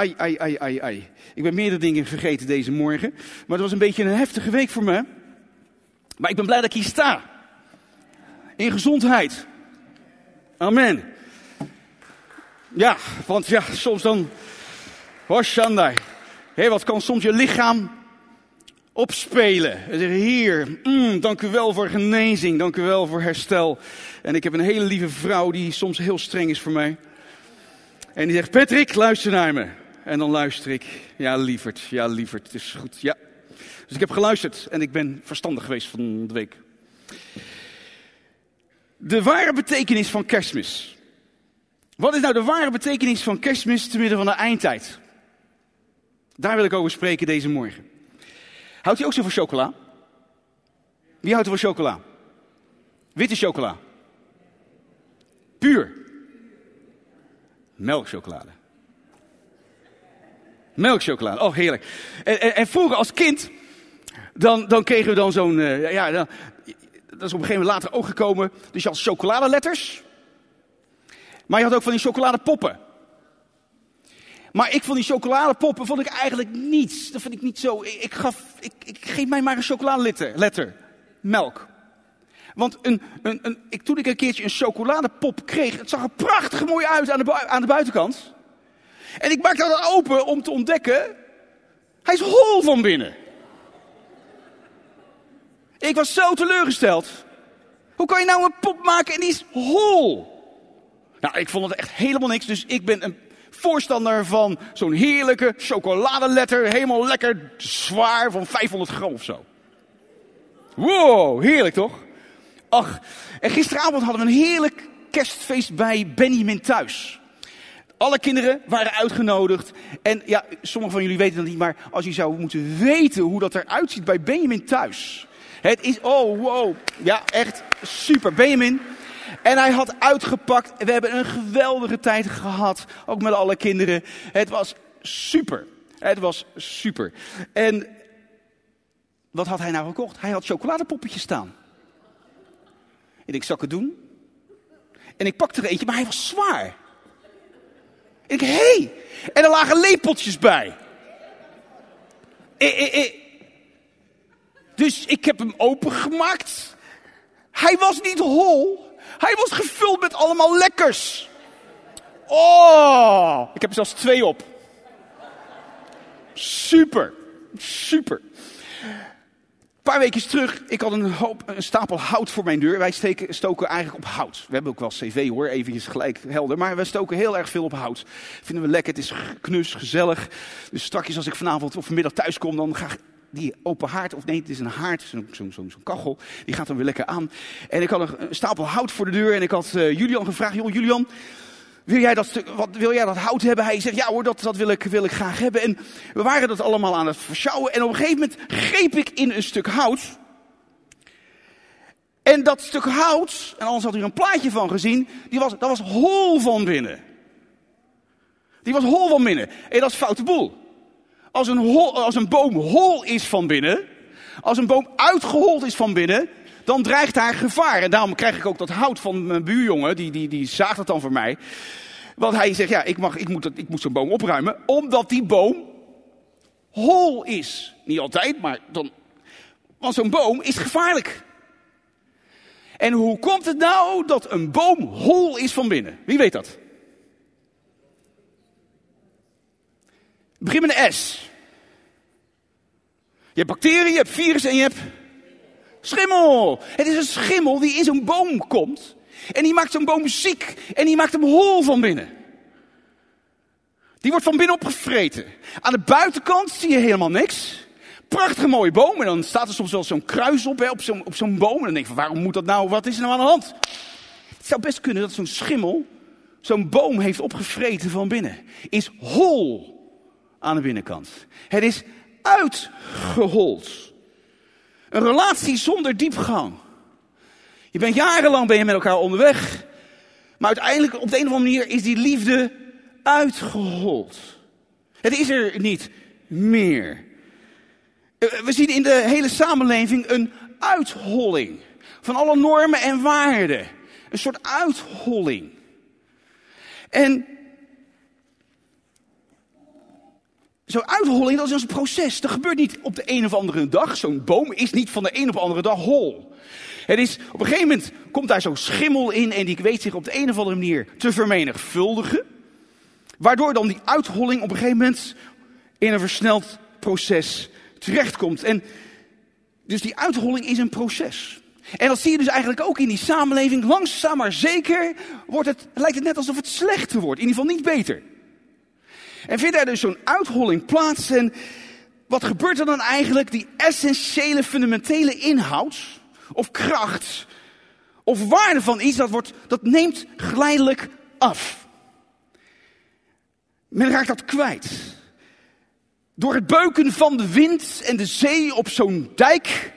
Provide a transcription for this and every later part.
ai, ai, ai, ai, ai. Ik ben meerdere dingen vergeten deze morgen. Maar het was een beetje een heftige week voor me. Maar ik ben blij dat ik hier sta. In gezondheid. Amen. Ja, want ja, soms dan. Hoshandai. Hé, wat kan soms je lichaam opspelen? En zeggen, Heer, mm, dank u wel voor genezing. Dank u wel voor herstel. En ik heb een hele lieve vrouw die soms heel streng is voor mij. En die zegt, Patrick, luister naar me. En dan luister ik, ja lieverd, ja lieverd, het is goed, ja. Dus ik heb geluisterd en ik ben verstandig geweest van de week. De ware betekenis van kerstmis. Wat is nou de ware betekenis van kerstmis te midden van de eindtijd? Daar wil ik over spreken deze morgen. Houdt u ook zo van chocola? Wie houdt er van chocola? Witte chocola. Puur. Melkchocolade. Melkchocolade, oh heerlijk. En, en, en vroeger als kind, dan, dan kregen we dan zo'n, uh, ja, dan, dat is op een gegeven moment later ook gekomen. Dus je had chocoladeletters. Maar je had ook van die chocoladepoppen. Maar ik vond die chocoladepoppen vond ik eigenlijk niets. Dat vind ik niet zo. Ik, ik gaf, ik, ik, geef mij maar een chocoladeletter. Letter. Melk. Want een, een, een, ik, toen ik een keertje een chocoladepop kreeg, het zag er prachtig mooi uit aan de, aan de buitenkant. En ik maakte dat open om te ontdekken, hij is hol van binnen. Ik was zo teleurgesteld. Hoe kan je nou een pop maken en die is hol? Nou, ik vond het echt helemaal niks, dus ik ben een voorstander van zo'n heerlijke chocoladeletter. Helemaal lekker zwaar van 500 gram of zo. Wow, heerlijk toch? Ach, en gisteravond hadden we een heerlijk kerstfeest bij Benjamin thuis. Alle kinderen waren uitgenodigd. En ja, sommigen van jullie weten dat niet, maar als je zou moeten weten hoe dat eruit ziet bij Benjamin thuis. Het is, oh wow, ja echt super. Benjamin, en hij had uitgepakt. We hebben een geweldige tijd gehad. Ook met alle kinderen. Het was super. Het was super. En wat had hij nou gekocht? Hij had chocoladepoppetjes staan. En ik zag het doen. En ik pakte er eentje, maar hij was zwaar. Ik, hé! Hey! En er lagen lepeltjes bij. Eh, eh, eh. Dus ik heb hem opengemaakt. Hij was niet hol. Hij was gevuld met allemaal lekkers. Oh, ik heb er zelfs twee op. Super, super. Een paar weken terug, ik had een, hoop, een stapel hout voor mijn deur. Wij steken, stoken eigenlijk op hout. We hebben ook wel cv hoor, eventjes gelijk helder. Maar we stoken heel erg veel op hout. Vinden we lekker, het is knus, gezellig. Dus straks als ik vanavond of vanmiddag thuis kom, dan ga ik die open haard, of nee, het is een haard, zo'n zo, zo, kachel, die gaat dan weer lekker aan. En ik had een stapel hout voor de deur en ik had uh, Julian gevraagd, joh Julian, wil jij, dat wat, wil jij dat hout hebben? Hij zegt, ja hoor, dat, dat wil, ik, wil ik graag hebben. En we waren dat allemaal aan het verschouwen en op een gegeven moment greep ik in een stuk hout. En dat stuk hout, en anders had u er een plaatje van gezien, die was, dat was hol van binnen. Die was hol van binnen. En dat is foute boel. Als een, als een boom hol is van binnen, als een boom uitgehold is van binnen, dan dreigt daar gevaar. En daarom krijg ik ook dat hout van mijn buurjongen, die, die, die zaagt het dan voor mij. Want hij zegt, ja, ik, mag, ik moet, ik moet zo'n boom opruimen, omdat die boom hol is. Niet altijd, maar dan. Want zo'n boom is gevaarlijk. En hoe komt het nou dat een boom hol is van binnen? Wie weet dat? Begin met een S. Je hebt bacteriën, je hebt virussen en je hebt schimmel. Het is een schimmel die in zo'n boom komt. En die maakt zo'n boom ziek. En die maakt hem hol van binnen. Die wordt van binnen opgevreten. Aan de buitenkant zie je helemaal niks. Prachtige mooie boom. En dan staat er soms wel zo'n kruis op, hè, op zo'n op zo'n boom. En dan denk je, waarom moet dat nou? Wat is er nou aan de hand? Het zou best kunnen dat zo'n schimmel zo'n boom heeft opgevreten van binnen. Is hol aan de binnenkant. Het is uitgehold. Een relatie zonder diepgang. Je bent jarenlang ben je met elkaar onderweg. Maar uiteindelijk op de een of andere manier is die liefde uitgehold. Het is er niet meer. Eh, we zien in de hele samenleving een uitholling van alle normen en waarden. Een soort uitholling. En zo'n uitholling, dat is een proces. Dat gebeurt niet op de een of andere dag. Zo'n boom is niet van de een op de andere dag hol. Het is, op een gegeven moment komt daar zo'n schimmel in en die weet zich op de een of andere manier te vermenigvuldigen. Waardoor dan die uitholling op een gegeven moment in een versneld proces terechtkomt. En dus die uitholling is een proces. En dat zie je dus eigenlijk ook in die samenleving. Langzaam maar zeker wordt het, lijkt het net alsof het slechter wordt. In ieder geval niet beter. En vindt er dus zo'n uitholling plaats. En wat gebeurt er dan eigenlijk? Die essentiële, fundamentele inhoud of kracht of waarde van iets, dat, wordt, dat neemt geleidelijk af. Men raakt dat kwijt. Door het beuken van de wind en de zee op zo'n dijk.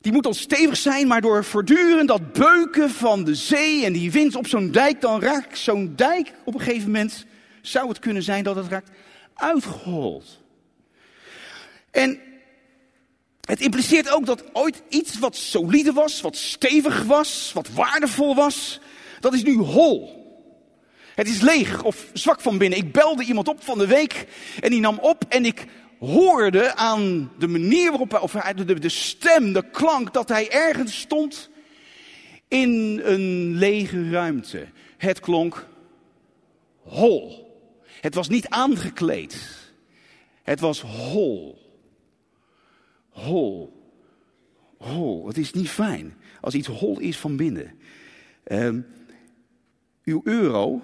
Die moet al stevig zijn, maar door voortdurend dat beuken van de zee en die wind op zo'n dijk, dan raakt zo'n dijk op een gegeven moment, zou het kunnen zijn dat het raakt uitgehold. En het impliceert ook dat ooit iets wat solide was, wat stevig was, wat waardevol was, dat is nu hol. Het is leeg of zwak van binnen. Ik belde iemand op van de week en die nam op en ik hoorde aan de manier waarop hij, of de, de stem, de klank, dat hij ergens stond in een lege ruimte. Het klonk hol. Het was niet aangekleed. Het was hol. Hol. Hol. Het is niet fijn als iets hol is van binnen. Um, uw euro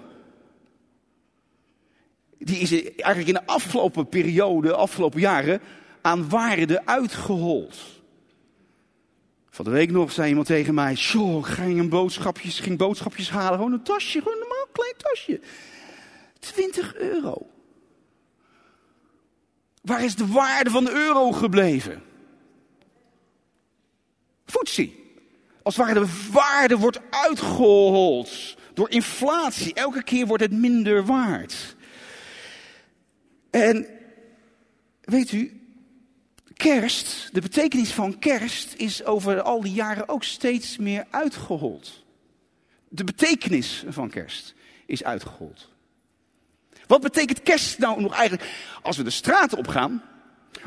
die is eigenlijk in de afgelopen periode, afgelopen jaren, aan waarde uitgehold. Van de week nog zei iemand tegen mij, "Sjoe, ging een boodschapjes, ging boodschapjes halen, gewoon een tasje, gewoon een normaal klein tasje. 20 euro. Waar is de waarde van de euro gebleven? Voetzie. Als ware de waarde wordt uitgehold door inflatie. Elke keer wordt het minder waard. En weet u, kerst, de betekenis van kerst is over al die jaren ook steeds meer uitgehold. De betekenis van kerst is uitgehold. Wat betekent kerst nou nog eigenlijk? Als we de straat op gaan,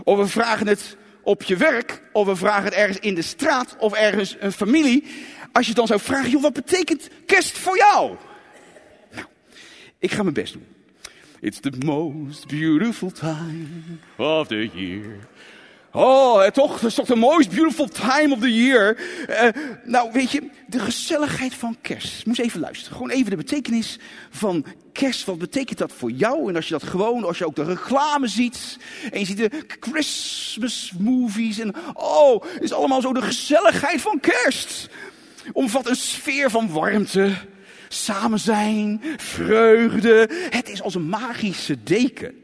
of we vragen het op je werk, of we vragen het ergens in de straat, of ergens een familie. Als je dan zou vragen, joh, wat betekent kerst voor jou? Nou, ik ga mijn best doen. It's the most beautiful time of the year. Oh, toch, het is toch de most beautiful time of the year. Uh, nou, weet je, de gezelligheid van kerst. Moest even luisteren. Gewoon even de betekenis van kerst. Wat betekent dat voor jou? En als je dat gewoon, als je ook de reclame ziet. En je ziet de Christmas movies. En oh, het is allemaal zo de gezelligheid van kerst. Omvat een sfeer van warmte samen zijn, vreugde. Het is als een magische deken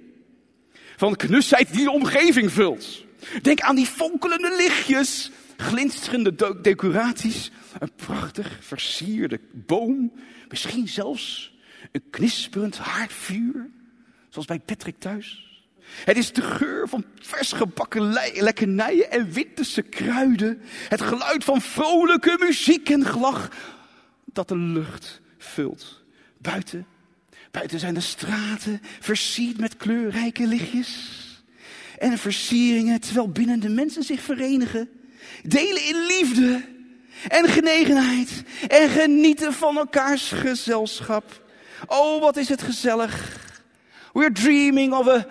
van knusheid die de omgeving vult. Denk aan die fonkelende lichtjes, glinsterende decoraties, een prachtig versierde boom, misschien zelfs een knisperend haardvuur, zoals bij Patrick thuis. Het is de geur van vers gebakken lekkernijen en winterse kruiden. Het geluid van vrolijke muziek en gelach dat de lucht vult. Buiten, buiten zijn de straten versierd met kleurrijke lichtjes en versieringen, terwijl binnen de mensen zich verenigen, delen in liefde en genegenheid en genieten van elkaars gezelschap. Oh, wat is het gezellig. We're dreaming of a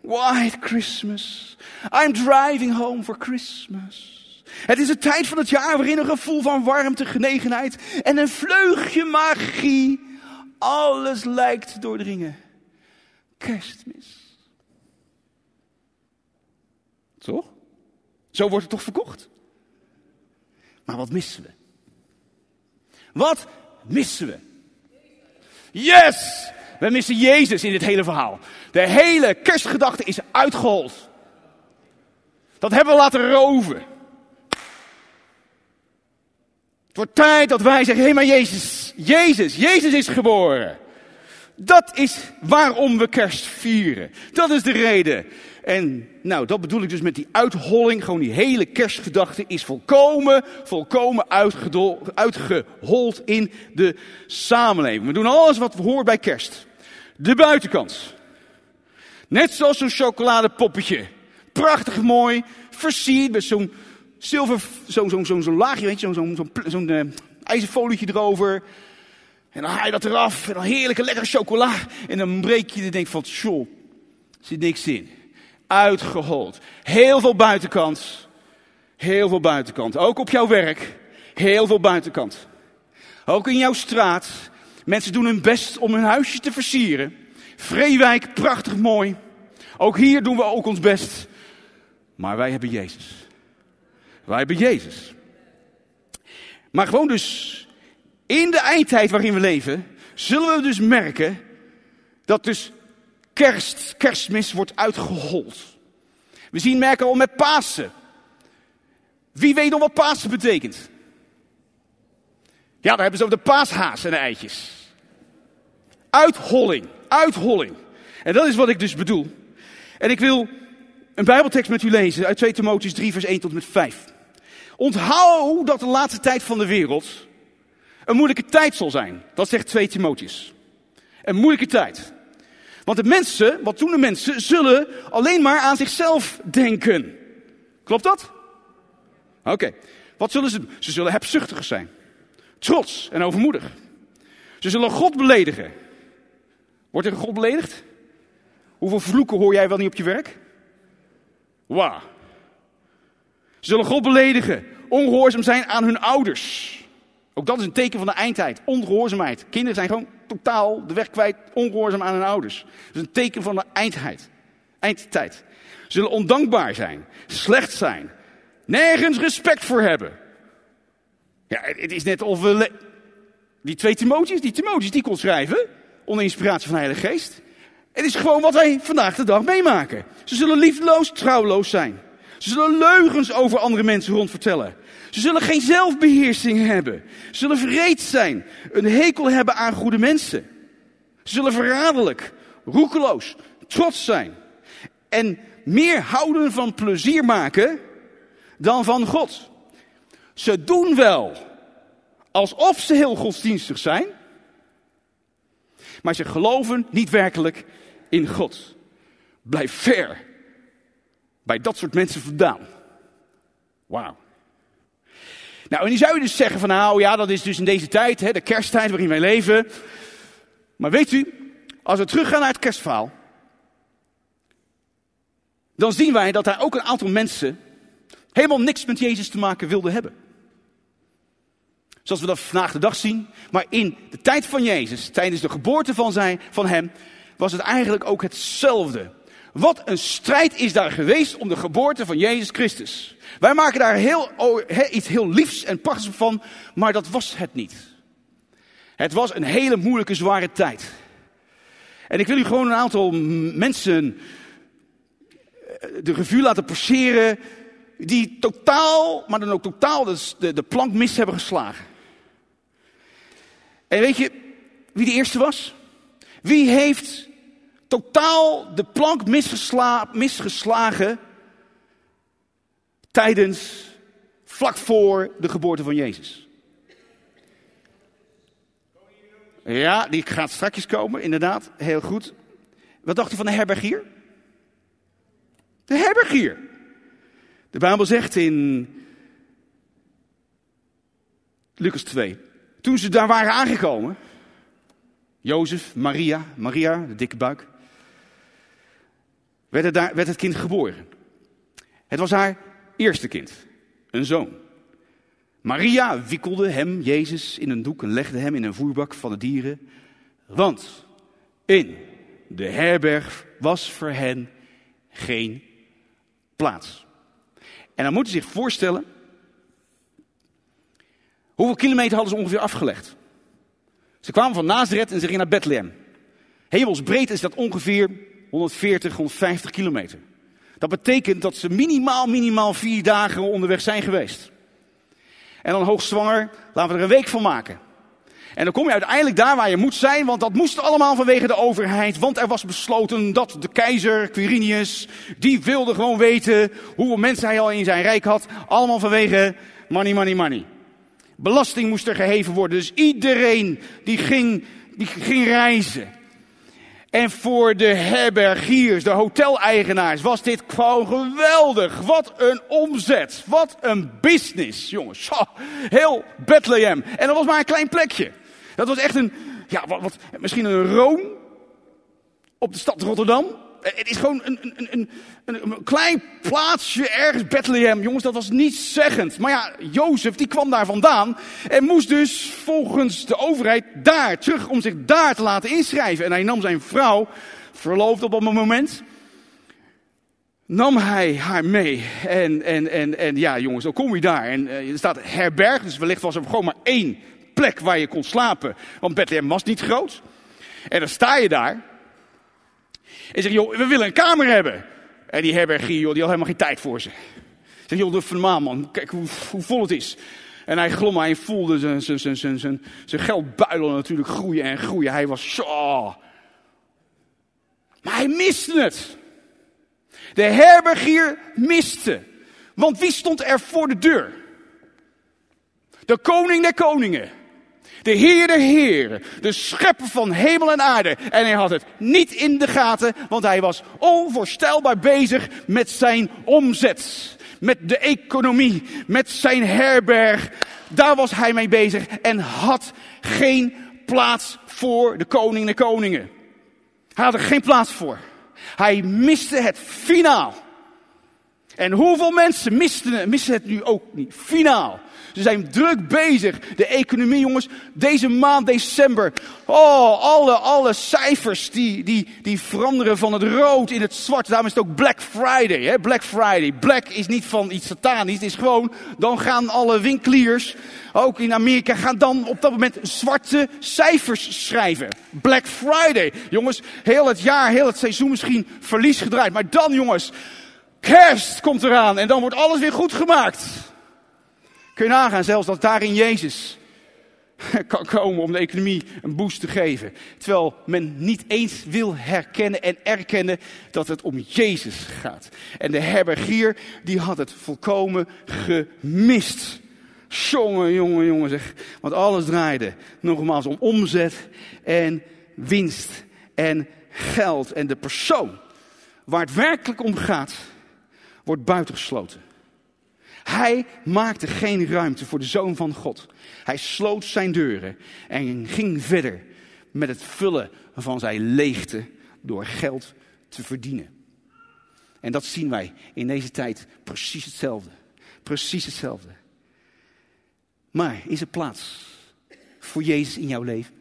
white Christmas. I'm driving home for Christmas. Het is een tijd van het jaar waarin een gevoel van warmte, genegenheid en een vleugje magie alles lijkt doordringen. Kerstmis. Toch? Zo wordt het toch verkocht? Maar wat missen we? Wat missen we? Yes! We missen Jezus in dit hele verhaal. De hele kerstgedachte is uitgehold. Dat hebben we laten roven. Het wordt tijd dat wij zeggen, hé hey, maar Jezus, Jezus, Jezus is geboren. Dat is waarom we kerst vieren. Dat is de reden. En nou, dat bedoel ik dus met die uitholling. Gewoon die hele kerstgedachte is volkomen, volkomen uitgehold in de samenleving. We doen alles wat hoort bij kerst. De buitenkant. Net zoals zo'n chocoladepoppetje. Prachtig mooi, versierd met zo'n zilver, zo'n zo, zo, zo laagje, weet je, zo'n zo, zo, zo uh, ijzerfolietje erover. En dan haal je dat eraf en dan heerlijke lekkere chocola. En dan breek je en denk van, tjoh, zit niks in. Uitgehold. Heel veel buitenkant. Heel veel buitenkant. Ook op jouw werk. Heel veel buitenkant. Ook in jouw straat. Mensen doen hun best om hun huisje te versieren. Vreewijk, prachtig mooi. Ook hier doen we ook ons best. Maar wij hebben Jezus. Wij hebben Jezus. Maar gewoon dus in de eindtijd waarin we leven, zullen we dus merken dat dus kerst, kerstmis wordt uitgehold. We zien merken al met Pasen. Wie weet nog wat Pasen betekent? Ja, daar hebben ze over de paashaas en de eitjes. Uitholling, uitholling. En dat is wat ik dus bedoel. En ik wil een Bijbeltekst met u lezen uit 2 Timotheus 3, vers 1 tot met 5. Onthoud dat de laatste tijd van de wereld een moeilijke tijd zal zijn. Dat zegt 2 Timotheus. Een moeilijke tijd. Want de mensen, wat doen de mensen, zullen alleen maar aan zichzelf denken. Klopt dat? Oké. Wat zullen ze doen? Ze zullen hebzuchtig zijn. Trots en overmoedig. Ze zullen God beledigen. Wordt er God beledigd? Hoeveel vloeken hoor jij wel niet op je werk? Wauw. Ze zullen God beledigen. Ongehoorzaam zijn aan hun ouders. Ook dat is een teken van de eindtijd. Ongehoorzaamheid. Kinderen zijn gewoon totaal de weg kwijt, ongehoorzaam aan hun ouders. Dat is een teken van de eindheid. Eindtijd. Ze zullen ondankbaar zijn, slecht zijn, nergens respect voor hebben. Ja, het is net of we. Die twee Timotheus, die Timotheus, die kon schrijven. Onder inspiratie van de Heilige Geest. Het is gewoon wat wij vandaag de dag meemaken. Ze zullen liefdeloos, trouwloos zijn. Ze zullen leugens over andere mensen rondvertellen. Ze zullen geen zelfbeheersing hebben. Ze zullen vreed zijn. Een hekel hebben aan goede mensen. Ze zullen verraderlijk, roekeloos, trots zijn. En meer houden van plezier maken dan van God. Ze doen wel alsof ze heel godsdienstig zijn. Maar ze geloven niet werkelijk in God. Blijf ver bij dat soort mensen vandaan. Wauw. Nou, en die zou je dus zeggen van nou ja, dat is dus in deze tijd, hè, de kersttijd waarin wij leven. Maar weet u, als we teruggaan naar het kerstverhaal, dan zien wij dat daar ook een aantal mensen helemaal niks met Jezus te maken wilden hebben. Zoals we dat vandaag de dag zien. Maar in de tijd van Jezus, tijdens de geboorte van, zijn, van hem, was het eigenlijk ook hetzelfde. Wat een strijd is daar geweest om de geboorte van Jezus Christus. Wij maken daar heel, iets heel liefs en prachtigs van, maar dat was het niet. Het was een hele moeilijke, zware tijd. En ik wil u gewoon een aantal mensen eh, de revue laten passeren die totaal, maar dan ook totaal de, de plank mis hebben geslagen. En weet je wie de eerste was? Wie heeft totaal de plank misgesla, misgeslagen tijdens, vlak voor de geboorte van Jezus. Ja, die gaat straks komen, inderdaad. Heel goed. Wat dacht u van de herbergier? De herbergier. De Bijbel zegt in Lucas 2. Toen ze daar waren aangekomen, Jozef, Maria, Maria, de dikke buik, werd het, daar, werd het kind geboren. Het was haar eerste kind, een zoon. Maria wikkelde hem, Jezus, in een doek en legde hem in een voerbak van de dieren. Want in de herberg was voor hen geen plaats. En dan moeten ze zich voorstellen, hoeveel kilometer hadden ze ongeveer afgelegd? Ze kwamen van Nazareth en ze gingen naar Bethlehem. Hemelsbreed is dat ongeveer 140, 150 kilometer. Dat betekent dat ze minimaal, minimaal vier dagen onderweg zijn geweest. En dan hoogzwanger, laten we er een week van maken. En dan kom je uiteindelijk daar waar je moet zijn, want dat moest allemaal vanwege de overheid. Want er was besloten dat de keizer, Quirinius, die wilde gewoon weten hoeveel mensen hij al in zijn rijk had. Allemaal vanwege money, money, money. Belasting moest er geheven worden. Dus iedereen die ging, die ging reizen. En voor de herbergiers, de hoteleigenaars, was dit gewoon geweldig. Wat een omzet. Wat een business, jongens. Heel Bethlehem. En dat was maar een klein plekje. Dat was echt een, ja, wat, wat misschien een room op de stad Rotterdam. Het is gewoon een, een, een, een, klein plaatsje ergens, Bethlehem. Jongens, dat was niet zeggend. Maar ja, Jozef die kwam daar vandaan en moest dus volgens de overheid daar terug om zich daar te laten inschrijven. En hij nam zijn vrouw, verloofd op dat moment, nam hij haar mee. En, en, en, en ja, jongens, dan kom je daar. En uh, er staat herberg, dus wellicht was er gewoon maar één plek waar je kon slapen. Want Bethlehem was niet groot. En dan sta je daar. En zeg, joh, we willen een kamer hebben. En die herbergier, joh, die had helemaal geen tijd voor ze. Zeg, joh, de van man, kijk hoe, hoe vol het is. En hij glom, hij voelde zijn, zijn, zijn, zijn, zijn, natuurlijk groeien en groeien. Hij was zo. Maar hij miste het. De herbergier miste. Want wie stond er voor de deur? De koning der koningen. De Heer der Heren, de schepper van hemel en aarde. En hij had het niet in de gaten, want hij was onvoorstelbaar bezig met zijn omzet. Met de economie, met zijn herberg. Daar was hij mee bezig en had geen plaats voor de koning der koningen. Hij had er geen plaats voor. Hij miste het finaal. En hoeveel mensen misten, missen het nu ook niet? Finaal. Ze zijn druk bezig. De economie, jongens. Deze maand december. Oh, alle, alle cijfers die, die, die veranderen van het rood in het zwart. Daarom is het ook Black Friday. Hè? Black Friday. Black is niet van iets satanisch. Het is gewoon, dan gaan alle winkeliers, ook in Amerika, gaan dan op dat moment zwarte cijfers schrijven. Black Friday. Jongens, heel het jaar, heel het seizoen misschien verlies gedraaid. Maar dan, jongens, kerst komt eraan en dan wordt alles weer goed gemaakt. Kun je nagaan zelfs dat daarin Jezus kan komen om de economie een boost te geven. Terwijl men niet eens wil herkennen en erkennen dat het om Jezus gaat. En de herbergier die had het volkomen gemist. Jongen, jongen, jongen zeg. Want alles draaide nogmaals om omzet en winst en geld. En de persoon waar het werkelijk om gaat, wordt buitengesloten. Hij maakte geen ruimte voor de zoon van God. Hij sloot zijn deuren en ging verder met het vullen van zijn leegte door geld te verdienen. En dat zien wij in deze tijd precies hetzelfde. Precies hetzelfde. Maar is er plaats voor Jezus in jouw leven?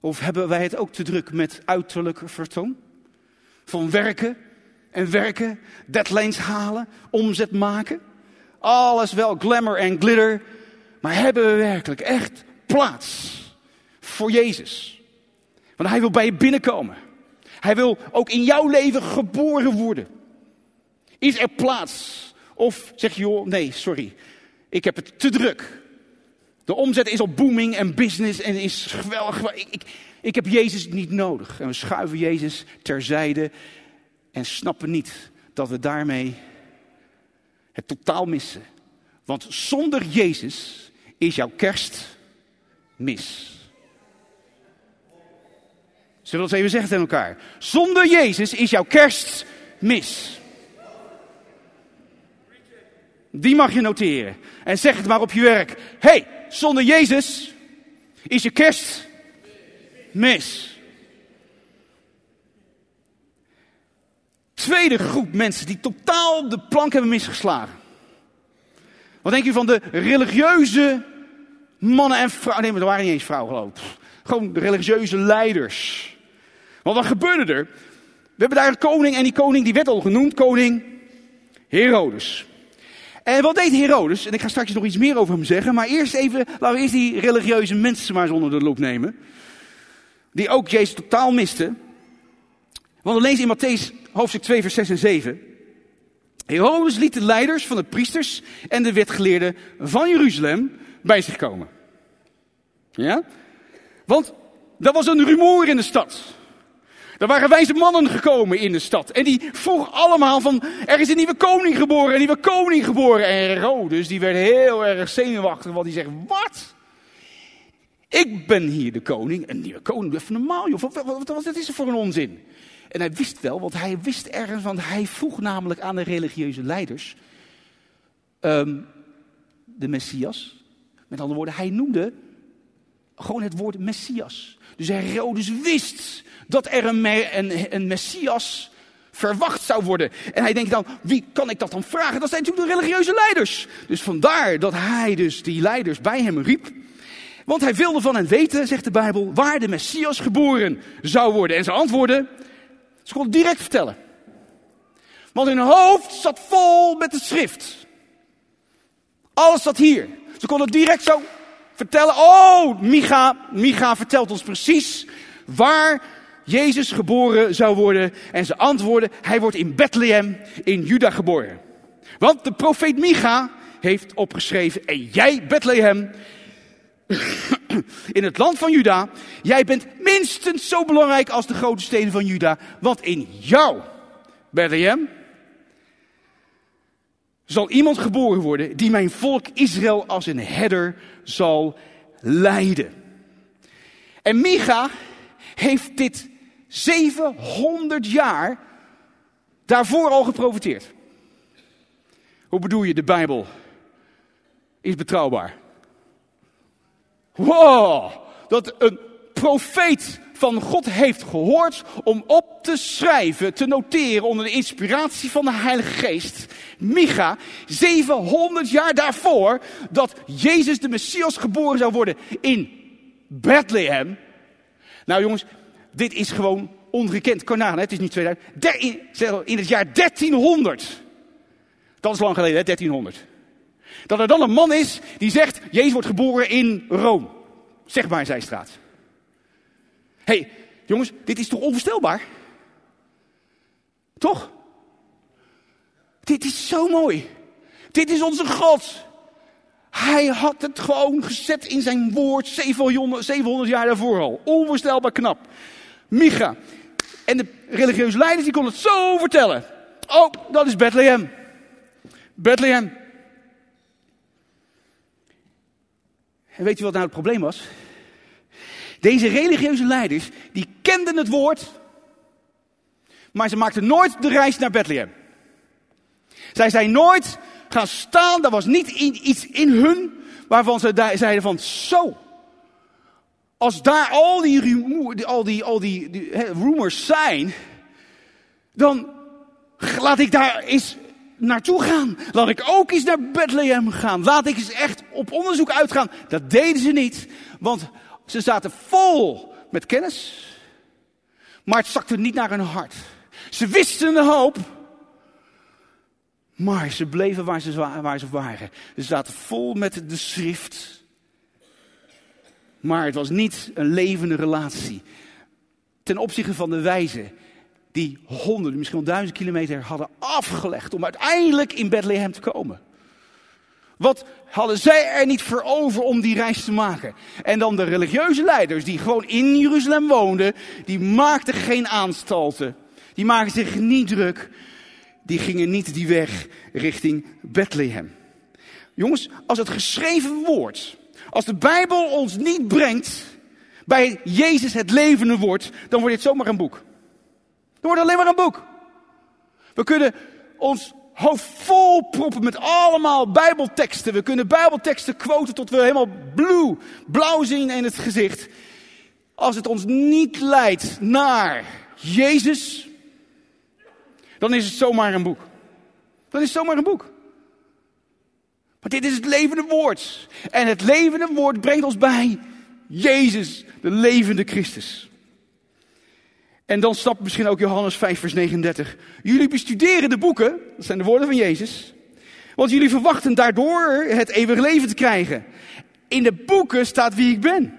Of hebben wij het ook te druk met uiterlijk vertoon? Van werken en werken, deadlines halen, omzet maken. Alles wel glamour en glitter. Maar hebben we werkelijk echt plaats voor Jezus? Want Hij wil bij je binnenkomen. Hij wil ook in jouw leven geboren worden. Is er plaats? Of zeg je, joh, nee, sorry, ik heb het te druk. De omzet is op booming en business en is geweldig. Ik, ik, ik heb Jezus niet nodig. En we schuiven Jezus terzijde en snappen niet dat we daarmee het totaal missen. Want zonder Jezus is jouw kerst mis. Zullen we dat even zeggen tegen elkaar? Zonder Jezus is jouw kerst mis. Die mag je noteren. En zeg het maar op je werk. hey, zonder Jezus is je kerst mis. Tweede groep mensen die totaal de plank hebben misgeslagen. Wat denk je van de religieuze mannen en vrouwen? Nee, maar er waren niet eens vrouwen geloof ik. Gewoon de religieuze leiders. Want wat gebeurde er? We hebben daar een koning en die koning die werd al genoemd, koning Herodes. En wat deed Herodes? En ik ga straks nog iets meer over hem zeggen. Maar eerst even, laten we eerst die religieuze mensen maar eens onder de loep nemen. Die ook Jezus totaal misten. Want we lezen in Matthäus hoofdstuk 2, vers 6 en 7. Herodes liet de leiders van de priesters en de wetgeleerden van Jeruzalem bij zich komen. Ja? Want er was een rumoer in de stad. Er waren wijze mannen gekomen in de stad. En die vroegen allemaal van, er is een nieuwe koning geboren, een nieuwe koning geboren. En Herodes, die werd heel erg zenuwachtig, want die zegt, wat? Ik ben hier de koning. Een nieuwe koning, even normaal joh. Wat, wat, is er voor een onzin? En hij wist wel, want hij wist ergens, want hij vroeg namelijk aan de religieuze leiders. ehm, de Messias. Met andere woorden, hij noemde gewoon het woord Messias. Dus Herodes wist dat er een, een, een Messias verwacht zou worden. En hij denkt dan, wie kan ik dat dan vragen? Dat zijn natuurlijk de religieuze leiders. Dus vandaar dat hij dus die leiders bij hem riep. Want hij wilde van hen weten, zegt de Bijbel, waar de Messias geboren zou worden. En ze antwoorden, ze konden het direct vertellen. Want hun hoofd zat vol met de schrift. Alles zat hier. Ze konden het direct zo vertellen. Oh, Micha, Micha vertelt ons precies waar Jezus geboren zou worden. En ze antwoorden, hij wordt in Bethlehem in Juda geboren. Want de profeet Micha heeft opgeschreven, en jij Bethlehem, in het land van Juda, jij bent minstens zo belangrijk als de grote steden van Juda. Want in jou, Bethlehem, zal iemand geboren worden die mijn volk Israël als een herder zal leiden. En Micha heeft dit 700 jaar daarvoor al geprofiteerd. Hoe bedoel je, de Bijbel is betrouwbaar? Wow, dat een profeet van God heeft gehoord om op te schrijven, te noteren onder de inspiratie van de Heilige Geest. Micha, 700 jaar daarvoor, dat Jezus de Messias geboren zou worden in Bethlehem. Nou jongens, dit is gewoon ongekend. Kanaan, het is niet 2000. Der- in, zeg, in het jaar 1300. Dat is lang geleden, hè, 1300. Dat er dan een man is die zegt, Jezus wordt geboren in Rome. Zeg maar zijn straat. Hé, hey, jongens, dit is toch onvoorstelbaar? Toch? Dit is zo mooi. Dit is onze God. Hij had het gewoon gezet in zijn woord 700, 700 jaar daarvoor al. Onvoorstelbaar knap. Micha. En de religieuze leiders die konden het zo vertellen. Oh, dat is Bethlehem. Bethlehem. En weet je wat nou het probleem was? Deze religieuze leiders, die kenden het woord, maar ze maakten nooit de reis naar Bethlehem. Zij zijn nooit gaan staan, er was niet iets in hun waarvan ze zeiden van zo. Als daar al die, al die, al die, rumors zijn, dan laat ik daar eens naartoe gaan. Laat ik ook eens naar Bethlehem gaan. Laat ik eens echt op onderzoek uitgaan. Dat deden ze niet, want ze zaten vol met kennis, maar het zakte niet naar hun hart. Ze wisten een hoop, maar ze bleven waar ze, wa- waar ze waren. Ze zaten vol met de schrift, maar het was niet een levende relatie. Ten opzichte van de wijzen die honderden, misschien wel duizend kilometer hadden afgelegd om uiteindelijk in Bethlehem te komen. Wat hadden zij er niet voor over om die reis te maken? En dan de religieuze leiders die gewoon in Jeruzalem woonden, die maakten geen aanstalten. Die maakten zich niet druk. Die gingen niet die weg richting Bethlehem. Jongens, als het geschreven woord, als de Bijbel ons niet brengt bij Jezus het levende woord, dan wordt dit zomaar een boek. Dan wordt het alleen maar een boek. We kunnen ons hoofd vol proppen met allemaal Bijbelteksten. We kunnen Bijbelteksten quoten tot we helemaal blauw zien in het gezicht. Als het ons niet leidt naar Jezus, dan is het zomaar een boek. Dan is het zomaar een boek. Maar dit is het levende woord. En het levende woord brengt ons bij Jezus, de levende Christus. En dan stapt misschien ook Johannes 5, vers 39. Jullie bestuderen de boeken, dat zijn de woorden van Jezus. Want jullie verwachten daardoor het eeuwige leven te krijgen. In de boeken staat wie ik ben.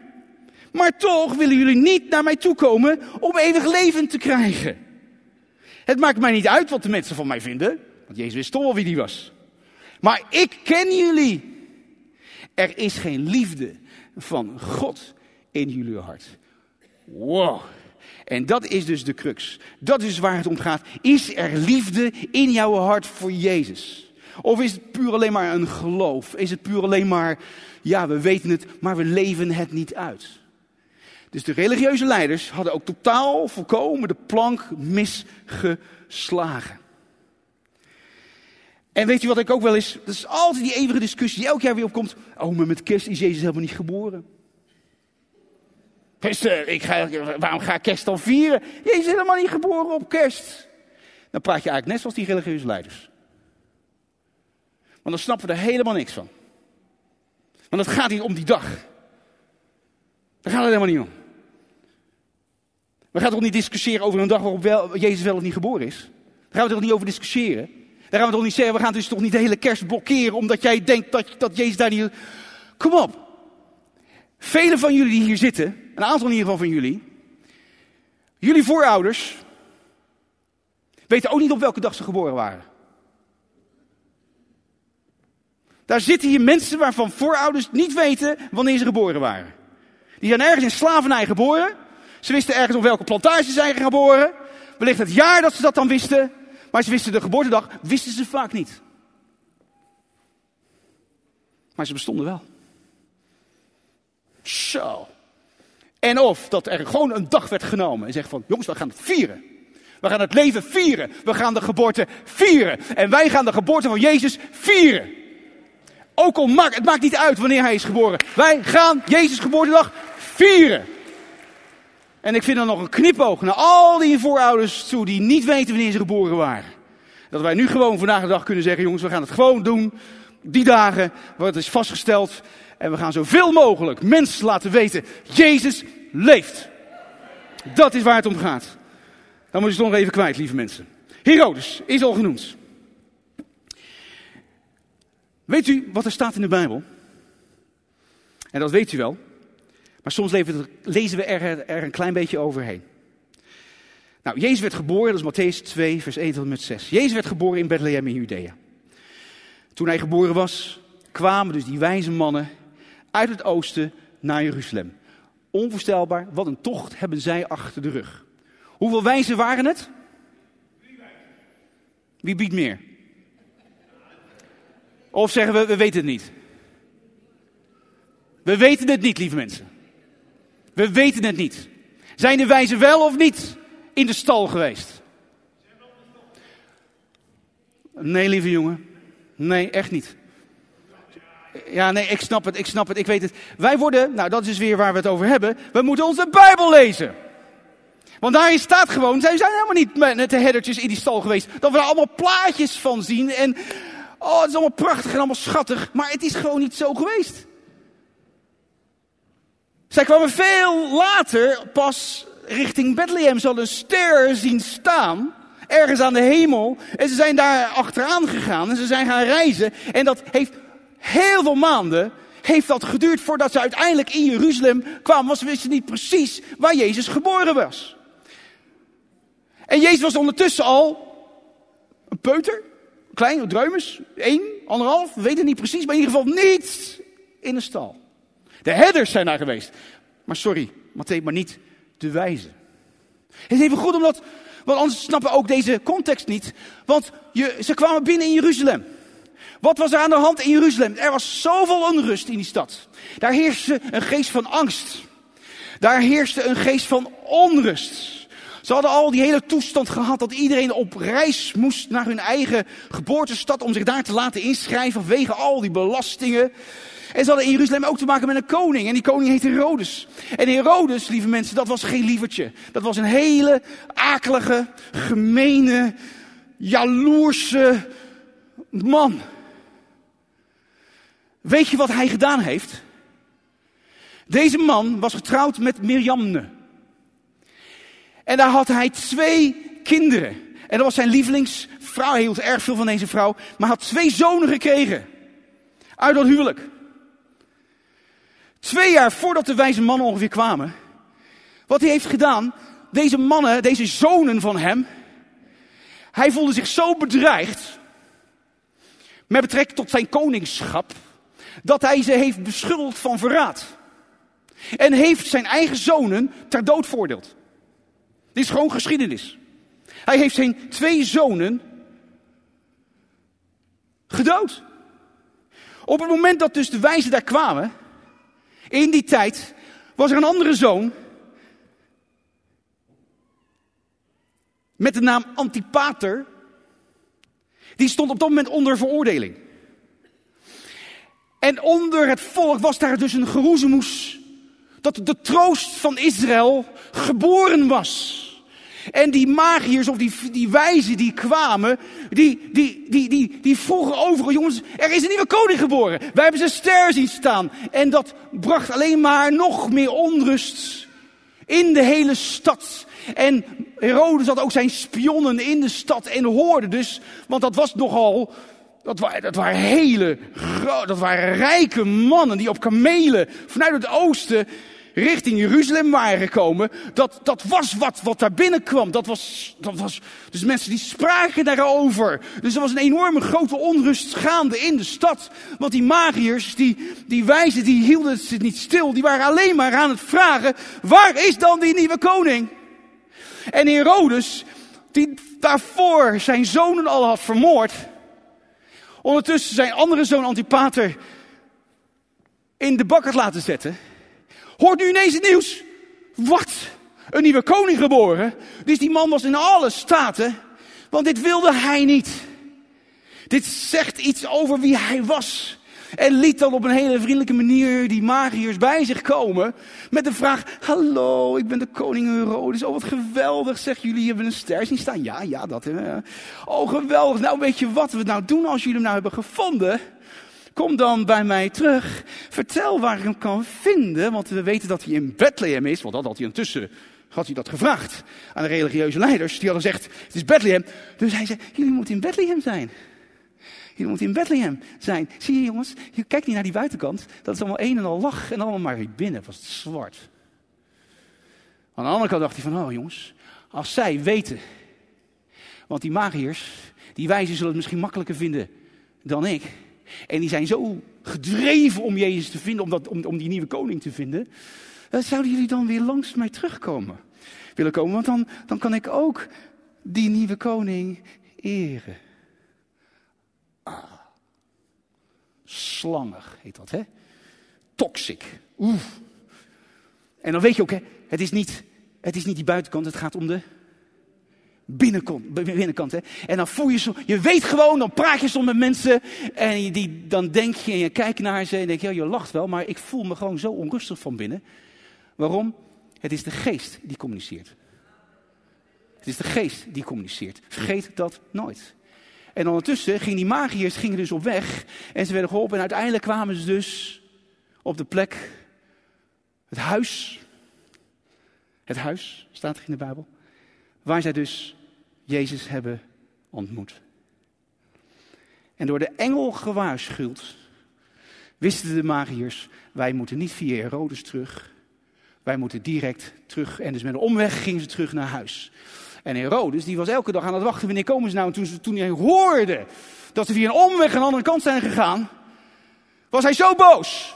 Maar toch willen jullie niet naar mij toekomen om eeuwig leven te krijgen. Het maakt mij niet uit wat de mensen van mij vinden. Want Jezus wist toch wel wie die was. Maar ik ken jullie. Er is geen liefde van God in jullie hart. Wow. En dat is dus de crux. Dat is waar het om gaat. Is er liefde in jouw hart voor Jezus? Of is het puur alleen maar een geloof? Is het puur alleen maar, ja, we weten het, maar we leven het niet uit? Dus de religieuze leiders hadden ook totaal volkomen de plank misgeslagen. En weet je wat ik ook wel is? Dat is altijd die eeuwige discussie die elk jaar weer opkomt. Oh, maar met kerst is Jezus helemaal niet geboren. Ik ga, waarom ga ik kerst dan vieren? Jezus is helemaal niet geboren op kerst. Dan praat je eigenlijk net zoals die religieuze leiders. Want dan snappen we er helemaal niks van. Want het gaat niet om die dag. Daar gaat het helemaal niet om. We gaan toch niet discussiëren over een dag waarop wel, Jezus wel of niet geboren is? Daar gaan we toch niet over discussiëren? Daar gaan we toch niet zeggen, we gaan dus toch niet de hele kerst blokkeren omdat jij denkt dat, dat Jezus daar niet... Kom op. Velen van jullie die hier zitten, een aantal in ieder geval van jullie, jullie voorouders, weten ook niet op welke dag ze geboren waren. Daar zitten hier mensen waarvan voorouders niet weten wanneer ze geboren waren. Die zijn ergens in slavernij geboren. Ze wisten ergens op welke plantage ze zijn geboren. Wellicht het jaar dat ze dat dan wisten. Maar ze wisten de geboortedag, wisten ze vaak niet. Maar ze bestonden wel. Zo. En of dat er gewoon een dag werd genomen en zegt van, jongens, we gaan het vieren. We gaan het leven vieren. We gaan de geboorte vieren. En wij gaan de geboorte van Jezus vieren. Ook al maakt, het maakt niet uit wanneer hij is geboren. Wij gaan Jezus geboortedag vieren. En ik vind dan nog een knipoog naar al die voorouders toe die niet weten wanneer ze geboren waren. Dat wij nu gewoon vandaag de dag kunnen zeggen, jongens, we gaan het gewoon doen. Die dagen, wat is vastgesteld. En we gaan zoveel mogelijk mensen laten weten, Jezus leeft. Dat is waar het om gaat. Dan moet je het nog even kwijt, lieve mensen. Herodes is al genoemd. Weet u wat er staat in de Bijbel? En dat weet u wel. Maar soms lezen we er, een klein beetje overheen. Nou, Jezus werd geboren, dat is Matthäus 2, vers 1 tot en met 6. Jezus werd geboren in Bethlehem in Judea. Toen hij geboren was, kwamen dus die wijze mannen uit het oosten naar Jeruzalem. Onvoorstelbaar, wat een tocht hebben zij achter de rug. Hoeveel wijzen waren het? Wie biedt meer? Of zeggen we, we weten het niet? We weten het niet, lieve mensen. We weten het niet. Zijn de wijzen wel of niet in de stal geweest? Nee, lieve jongen. Nee, echt niet. Ja, nee, ik snap het, ik snap het, ik weet het. Wij worden, nou dat is weer waar we het over hebben. We moeten onze Bijbel lezen. Want daarin staat gewoon, zij zijn helemaal niet met de herdertjes in die stal geweest. Dat we er allemaal plaatjes van zien. En oh, het is allemaal prachtig en allemaal schattig. Maar het is gewoon niet zo geweest. Zij kwamen veel later pas richting Bethlehem. Ze hadden een ster zien staan. Ergens aan de hemel. En ze zijn daar achteraan gegaan. En ze zijn gaan reizen. En dat heeft heel veel maanden heeft dat geduurd voordat ze uiteindelijk in Jeruzalem kwamen. Want ze wisten niet precies waar Jezus geboren was. En Jezus was ondertussen al een peuter. Klein, druimes. Één, anderhalf. We weten niet precies. Maar in ieder geval niet in een stal. De herders zijn daar geweest. Maar sorry, Matthäus, maar niet de wijzen. Het is even goed omdat, want anders snappen we ook deze context niet. Want je, ze kwamen binnen in Jeruzalem. Wat was er aan de hand in Jeruzalem? Er was zoveel onrust in die stad. Daar heerste een geest van angst. Daar heerste een geest van onrust. Ze hadden al die hele toestand gehad dat iedereen op reis moest naar hun eigen geboortestad om zich daar te laten inschrijven vanwege al die belastingen. En ze hadden in Jeruzalem ook te maken met een koning. En die koning heette Herodes. En Herodes, lieve mensen, dat was geen lievertje. Dat was een hele akelige, gemene, jaloerse man. Weet je wat hij gedaan heeft? Deze man was getrouwd met Mirjamne. En daar had hij twee kinderen. En dat was zijn lievelingsvrouw. Hij hield erg veel van deze vrouw. Maar had twee zonen gekregen. Uit dat huwelijk. Twee jaar voordat de wijze mannen ongeveer kwamen. Wat hij heeft gedaan. Deze mannen, deze zonen van hem. Hij voelde zich zo bedreigd. Met betrekking tot zijn koningschap. Dat hij ze heeft beschuldigd van verraad. En heeft zijn eigen zonen ter dood voordeeld. Dit is gewoon geschiedenis. Hij heeft zijn twee zonen gedood. Op het moment dat dus de wijzen daar kwamen, in die tijd, was er een andere zoon. Met de naam Antipater. Die stond op dat moment onder veroordeling. En onder het volk was daar dus een geroezemoes. Dat de troost van Israël geboren was. En die magiërs of die, die wijzen die kwamen, die, die, die, die, die vroegen overal, jongens, er is een nieuwe koning geboren. Wij hebben zijn ster zien staan. En dat bracht alleen maar nog meer onrust in de hele stad. En Herodes had ook zijn spionnen in de stad en hoorde dus, want dat was nogal, dat waren, dat waren hele, dat waren rijke mannen die op kamelen vanuit het oosten richting Jeruzalem waren gekomen, dat, dat was wat, wat daar binnenkwam. Dat was, dat was, dus mensen die spraken daarover. Dus er was een enorme grote onrust gaande in de stad. Want die magiërs, die, die wijzen, die hielden het niet stil. Die waren alleen maar aan het vragen, waar is dan die nieuwe koning? En Herodes, die daarvoor zijn zonen al had vermoord, ondertussen zijn andere zoon Antipater in de bak had laten zetten. Hoort nu ineens het nieuws? Wat? Een nieuwe koning geboren? Dus die man was in alle staten, want dit wilde hij niet. Dit zegt iets over wie hij was. En liet dan op een hele vriendelijke manier die magiërs bij zich komen. Met de vraag: Hallo, ik ben de koning Herodes. Oh, wat geweldig. Zeg jullie hebben een ster zien staan? Ja, ja, dat. Oh, geweldig. Nou, weet je wat we nou doen als jullie hem nou hebben gevonden? Kom dan bij mij terug. Vertel waar ik hem kan vinden. Want we weten dat hij in Bethlehem is. Want dat had hij intussen had hij dat gevraagd aan de religieuze leiders. Die hadden gezegd, het is Bethlehem. Dus hij zei, jullie moeten in Bethlehem zijn. Jullie moeten in Bethlehem zijn. Zie je jongens, je kijkt niet naar die buitenkant. Dat is allemaal een en al lach en allemaal maar binnen was het zwart. Aan de andere kant dacht hij van, oh jongens, als zij weten. Want die magiërs, die wijzen zullen het misschien makkelijker vinden dan ik. En die zijn zo gedreven om Jezus te vinden, om, dat, om, om die nieuwe koning te vinden. Dan zouden jullie dan weer langs mij terugkomen willen komen. Want dan, dan kan ik ook die nieuwe koning eren. Slangig heet dat, hè? Toxic. Oeh. En dan weet je ook, hè, het is niet, het is niet die buitenkant, het gaat om de binnenkant. hè? En dan voel je zo, je weet gewoon, dan praat je soms met mensen en die, dan denk je en je kijkt naar ze en denk je, ja, je lacht wel, maar ik voel me gewoon zo onrustig van binnen. Waarom? Het is de geest die communiceert. Het is de geest die communiceert. Vergeet dat nooit. En ondertussen gingen die magiërs gingen dus op weg en ze werden geholpen en uiteindelijk kwamen ze dus op de plek, het huis. Het huis staat er in de Bijbel. Waar zij dus Jezus hebben ontmoet. En door de engel gewaarschuwd, wisten de magiërs, wij moeten niet via Herodes terug. Wij moeten direct terug. En dus met een omweg gingen ze terug naar huis. En Herodes, die was elke dag aan het wachten, wanneer komen ze nou? En toen, toen hij hoorde dat ze via een omweg aan de andere kant zijn gegaan, was hij zo boos.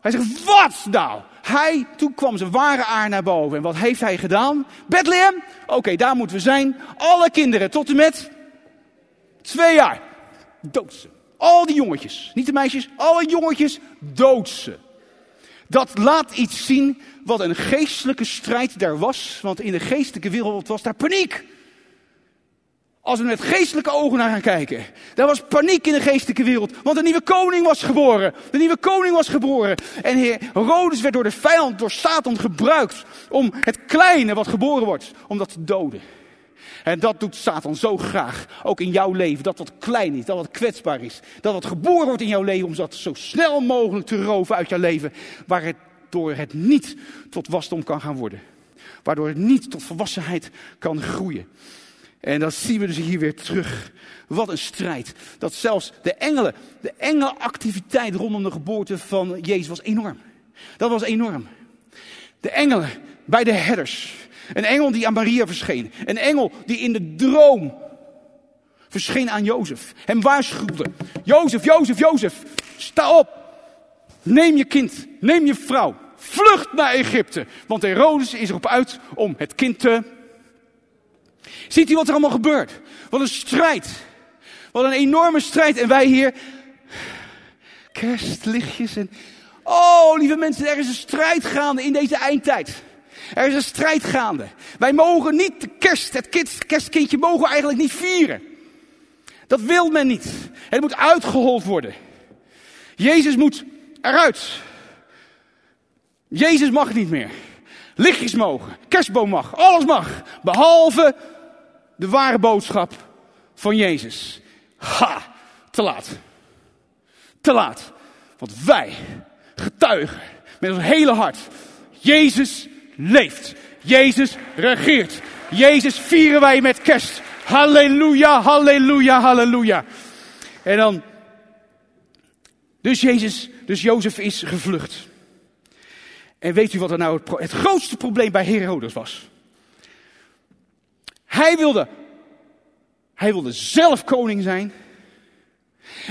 Hij zegt, wat nou? Hij, toen kwam zijn ware aard naar boven. En wat heeft hij gedaan? Bethlehem? Oké, daar moeten we zijn. Alle kinderen tot en met twee jaar. Dood ze. Al die jongetjes. Niet de meisjes, alle jongetjes dood ze. Dat laat iets zien wat een geestelijke strijd daar was. Want in de geestelijke wereld was daar paniek. Als we met geestelijke ogen naar gaan kijken. Er was paniek in de geestelijke wereld. Want een nieuwe koning was geboren. De nieuwe koning was geboren. En Herodes werd door de vijand, door Satan gebruikt. Om het kleine wat geboren wordt, om dat te doden. En dat doet Satan zo graag. Ook in jouw leven. Dat wat klein is, dat wat kwetsbaar is. Dat wat geboren wordt in jouw leven. Om dat zo snel mogelijk te roven uit jouw leven. Waardoor het niet tot wasdom kan gaan worden. Waardoor het niet tot volwassenheid kan groeien. En dat zien we dus hier weer terug. Wat een strijd. Dat zelfs de engelen, de engelactiviteit rondom de geboorte van Jezus was enorm. Dat was enorm. De engelen bij de herders. Een engel die aan Maria verscheen. Een engel die in de droom verscheen aan Jozef. Hem waarschuwde. Jozef, Jozef, Jozef, sta op. Neem je kind, neem je vrouw. Vlucht naar Egypte. Want Herodes is erop uit om het kind te Ziet u wat er allemaal gebeurt? Wat een strijd. Wat een enorme strijd. En wij hier, kerstlichtjes en... Oh, lieve mensen, er is een strijd gaande in deze eindtijd. Er is een strijd gaande. Wij mogen niet de kerst, het kerstkindje mogen eigenlijk niet vieren. Dat wil men niet. Het moet uitgehold worden. Jezus moet eruit. Jezus mag niet meer. Lichtjes mogen, kerstboom mag, alles mag. Behalve de ware boodschap van Jezus. Ha, te laat. Te laat. Want wij getuigen met ons hele hart. Jezus leeft. Jezus regeert. Jezus vieren wij met kerst. Halleluja, halleluja, halleluja. En dan, dus Jezus, dus Jozef is gevlucht. En weet u wat er nou het, het grootste probleem bij Herodes was? Hij wilde, hij wilde zelf koning zijn.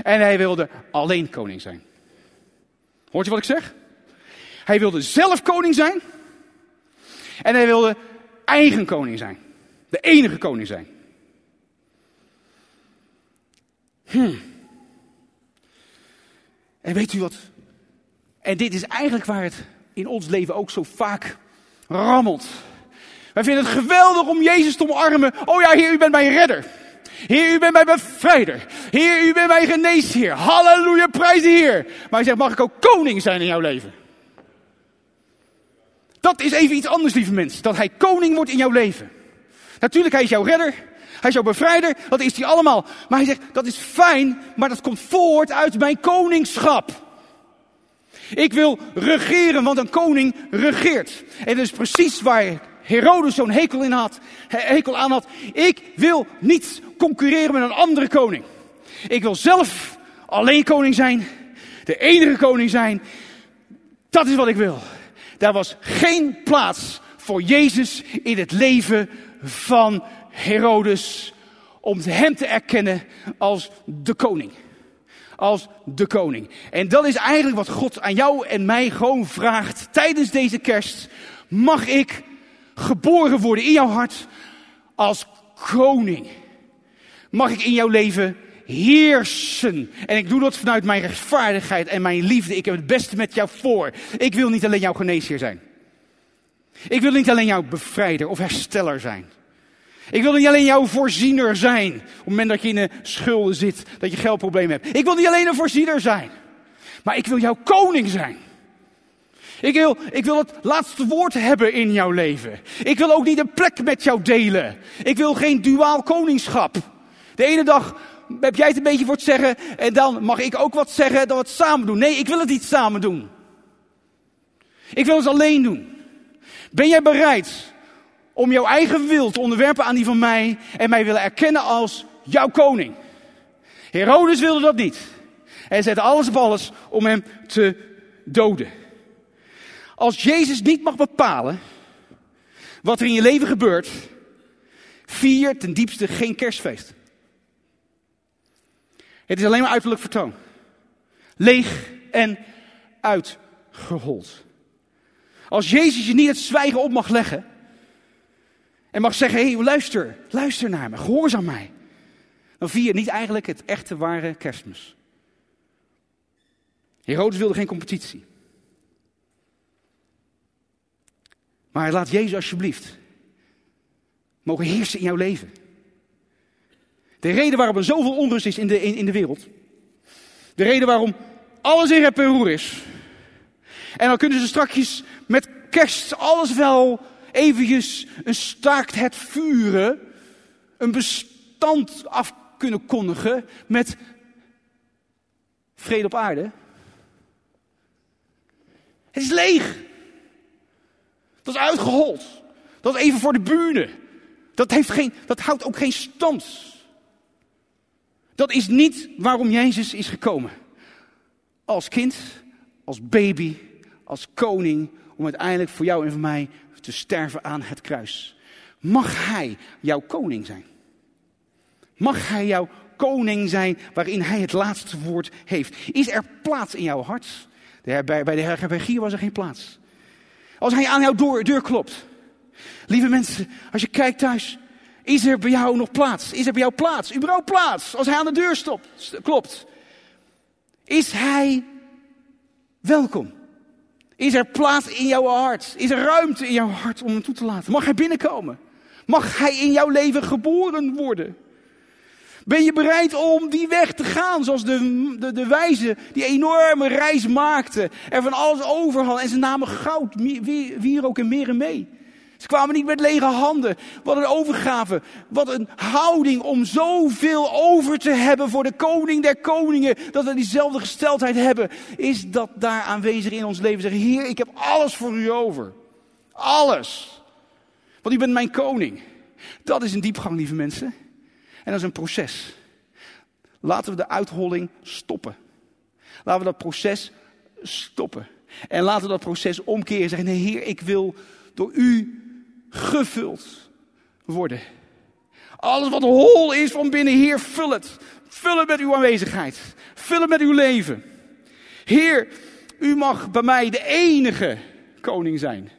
En hij wilde alleen koning zijn. Hoort je wat ik zeg? Hij wilde zelf koning zijn. En hij wilde eigen koning zijn. De enige koning zijn. Hmm. En weet u wat? En dit is eigenlijk waar het in ons leven ook zo vaak rammelt. Wij vinden het geweldig om Jezus te omarmen. Oh ja, Heer, u bent mijn redder. Heer, u bent mijn bevrijder. Heer, u bent mijn geneesheer. Halleluja, prijs de Heer. Maar hij zegt, mag ik ook koning zijn in jouw leven? Dat is even iets anders, lieve mensen. Dat hij koning wordt in jouw leven. Natuurlijk, hij is jouw redder. Hij is jouw bevrijder. Dat is hij allemaal. Maar hij zegt, dat is fijn, maar dat komt voort uit mijn koningschap. Ik wil regeren, want een koning regeert. En dat is precies waar Herodes zo'n hekel, in had, hekel aan had. Ik wil niet concurreren met een andere koning. Ik wil zelf alleen koning zijn. De enige koning zijn. Dat is wat ik wil. Daar was geen plaats voor Jezus in het leven van Herodes. Om hem te erkennen als de koning. Als de koning. En dat is eigenlijk wat God aan jou en mij gewoon vraagt tijdens deze kerst. Mag ik geboren worden in jouw hart als koning? Mag ik in jouw leven heersen. En ik doe dat vanuit mijn rechtvaardigheid en mijn liefde. Ik heb het beste met jou voor. Ik wil niet alleen jouw geneesheer zijn. Ik wil niet alleen jouw bevrijder of hersteller zijn. Ik wil niet alleen jouw voorziener zijn. Op het moment dat je in de schulden zit, dat je geldproblemen hebt. Ik wil niet alleen een voorziener zijn. Maar ik wil jouw koning zijn. Ik wil, ik wil het laatste woord hebben in jouw leven. Ik wil ook niet een plek met jou delen. Ik wil geen duaal koningschap. De ene dag heb jij het een beetje voor het zeggen en dan mag ik ook wat zeggen dat we het samen doen. Nee, ik wil het niet samen doen. Ik wil het alleen doen. Ben jij bereid om jouw eigen wil te onderwerpen aan die van mij en mij willen erkennen als jouw koning? Herodes wilde dat niet. Hij zette alles op alles om hem te doden. Als Jezus niet mag bepalen wat er in je leven gebeurt, vier ten diepste geen kerstfeest. Het is alleen maar uiterlijk vertoon. Leeg en uitgehold. Als Jezus je niet het zwijgen op mag leggen. En mag zeggen, hé hey, luister, luister naar me, gehoorzaam mij. Dan vier je niet eigenlijk het echte ware kerstmis. Herodes wilde geen competitie. Maar laat Jezus alsjeblieft mogen heersen in jouw leven. De reden waarom er zoveel onrust is in de, in, in de wereld. De reden waarom alles in rep en roer is. En dan kunnen ze strakjes met kerst alles wel eventjes een staakt het vuren. Een bestand af kunnen kondigen met vrede op aarde. Het is leeg. Dat is uitgehold. Dat is even voor de buren. Dat, heeft geen, dat houdt ook geen stand. Dat is niet waarom Jezus is gekomen. Als kind, als baby, als koning, om uiteindelijk voor jou en voor mij te sterven aan het kruis. Mag Hij jouw koning zijn? Mag Hij jouw koning zijn waarin Hij het laatste woord heeft? Is er plaats in jouw hart? Bij de herbergier was er geen plaats. Als Hij aan jouw deur, deur klopt. Lieve mensen, als je kijkt thuis, Is er bij jou nog plaats? Is er bij jou plaats? Überhaupt plaats? Als hij aan de deur stopt, klopt. Is hij welkom? Is er plaats in jouw hart? Is er ruimte in jouw hart om hem toe te laten? Mag hij binnenkomen? Mag hij in jouw leven geboren worden? Ben je bereid om die weg te gaan, zoals de, de, de wijze die enorme reis maakte, er van alles over en ze namen goud, wierook en meren mee. Ze kwamen niet met lege handen. Wat een overgave. Wat een houding om zoveel over te hebben voor de koning der koningen. Dat we diezelfde gesteldheid hebben. Is dat daar aanwezig in ons leven. Zeggen, Heer, ik heb alles voor u over. Alles. Want u bent mijn koning. Dat is een diepgang, lieve mensen. En dat is een proces. Laten we de uitholling stoppen. Laten we dat proces stoppen. En laten we dat proces omkeren. Zeggen, nee, Heer, ik wil door u gevuld worden. Alles wat hol is van binnen, Heer, vul het. Vul het met uw aanwezigheid. Vul het met uw leven. Heer, u mag bij mij de enige koning zijn.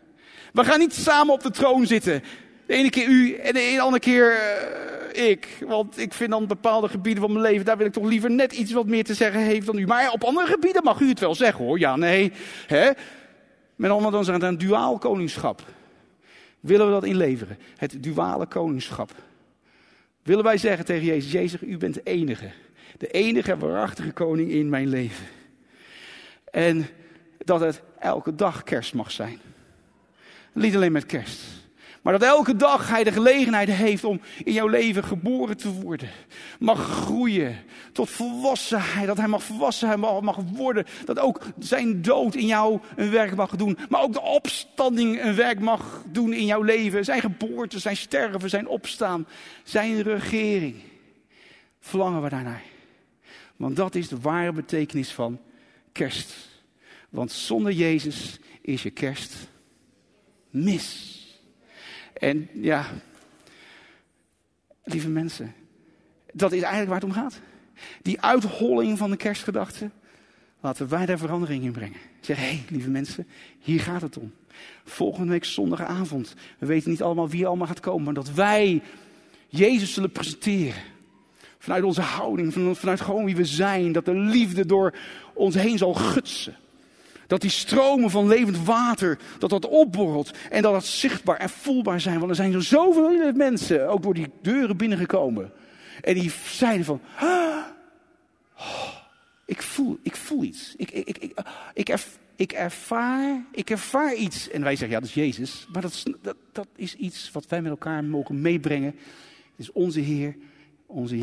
We gaan niet samen op de troon zitten. De ene keer u en de andere keer uh, ik. Want ik vind dan bepaalde gebieden van mijn leven, daar wil ik toch liever net iets wat meer te zeggen heeft dan u. Maar op andere gebieden mag u het wel zeggen hoor. Ja, nee. Hè? Met andere dan zijn het een duaal koningschap. Willen we dat inleveren? Het duale koningschap. Willen wij zeggen tegen Jezus, Jezus, u bent de enige. De enige waarachtige koning in mijn leven. En dat het elke dag kerst mag zijn. Niet alleen met kerst. Maar dat elke dag hij de gelegenheid heeft om in jouw leven geboren te worden. Mag groeien tot volwassenheid. Dat hij mag volwassen mag worden. Dat ook zijn dood in jou een werk mag doen. Maar ook de opstanding een werk mag doen in jouw leven. Zijn geboorte, zijn sterven, zijn opstaan. Zijn regering. Verlangen we daarnaar. Want dat is de ware betekenis van kerst. Want zonder Jezus is je kerst mis. En ja, lieve mensen, dat is eigenlijk waar het om gaat. Die uitholling van de kerstgedachte, laten wij daar verandering in brengen. Zeg, hé, hey, lieve mensen, hier gaat het om. Volgende week zondagavond, we weten niet allemaal wie allemaal gaat komen, maar dat wij Jezus zullen presenteren. Vanuit onze houding, vanuit gewoon wie we zijn, dat de liefde door ons heen zal gutsen. Dat die stromen van levend water, dat dat opborrelt en dat dat zichtbaar en voelbaar zijn. Want er zijn zo zoveel mensen ook door die deuren binnengekomen. En die zeiden van, ah, oh, ik, voel, ik voel iets. Ik, ik, ik, ik, ik, ervaar, ik ervaar iets. En wij zeggen, ja, dat is Jezus. Maar dat is, dat, dat is iets wat wij met elkaar mogen meebrengen. Het is onze Heer, onze Heer.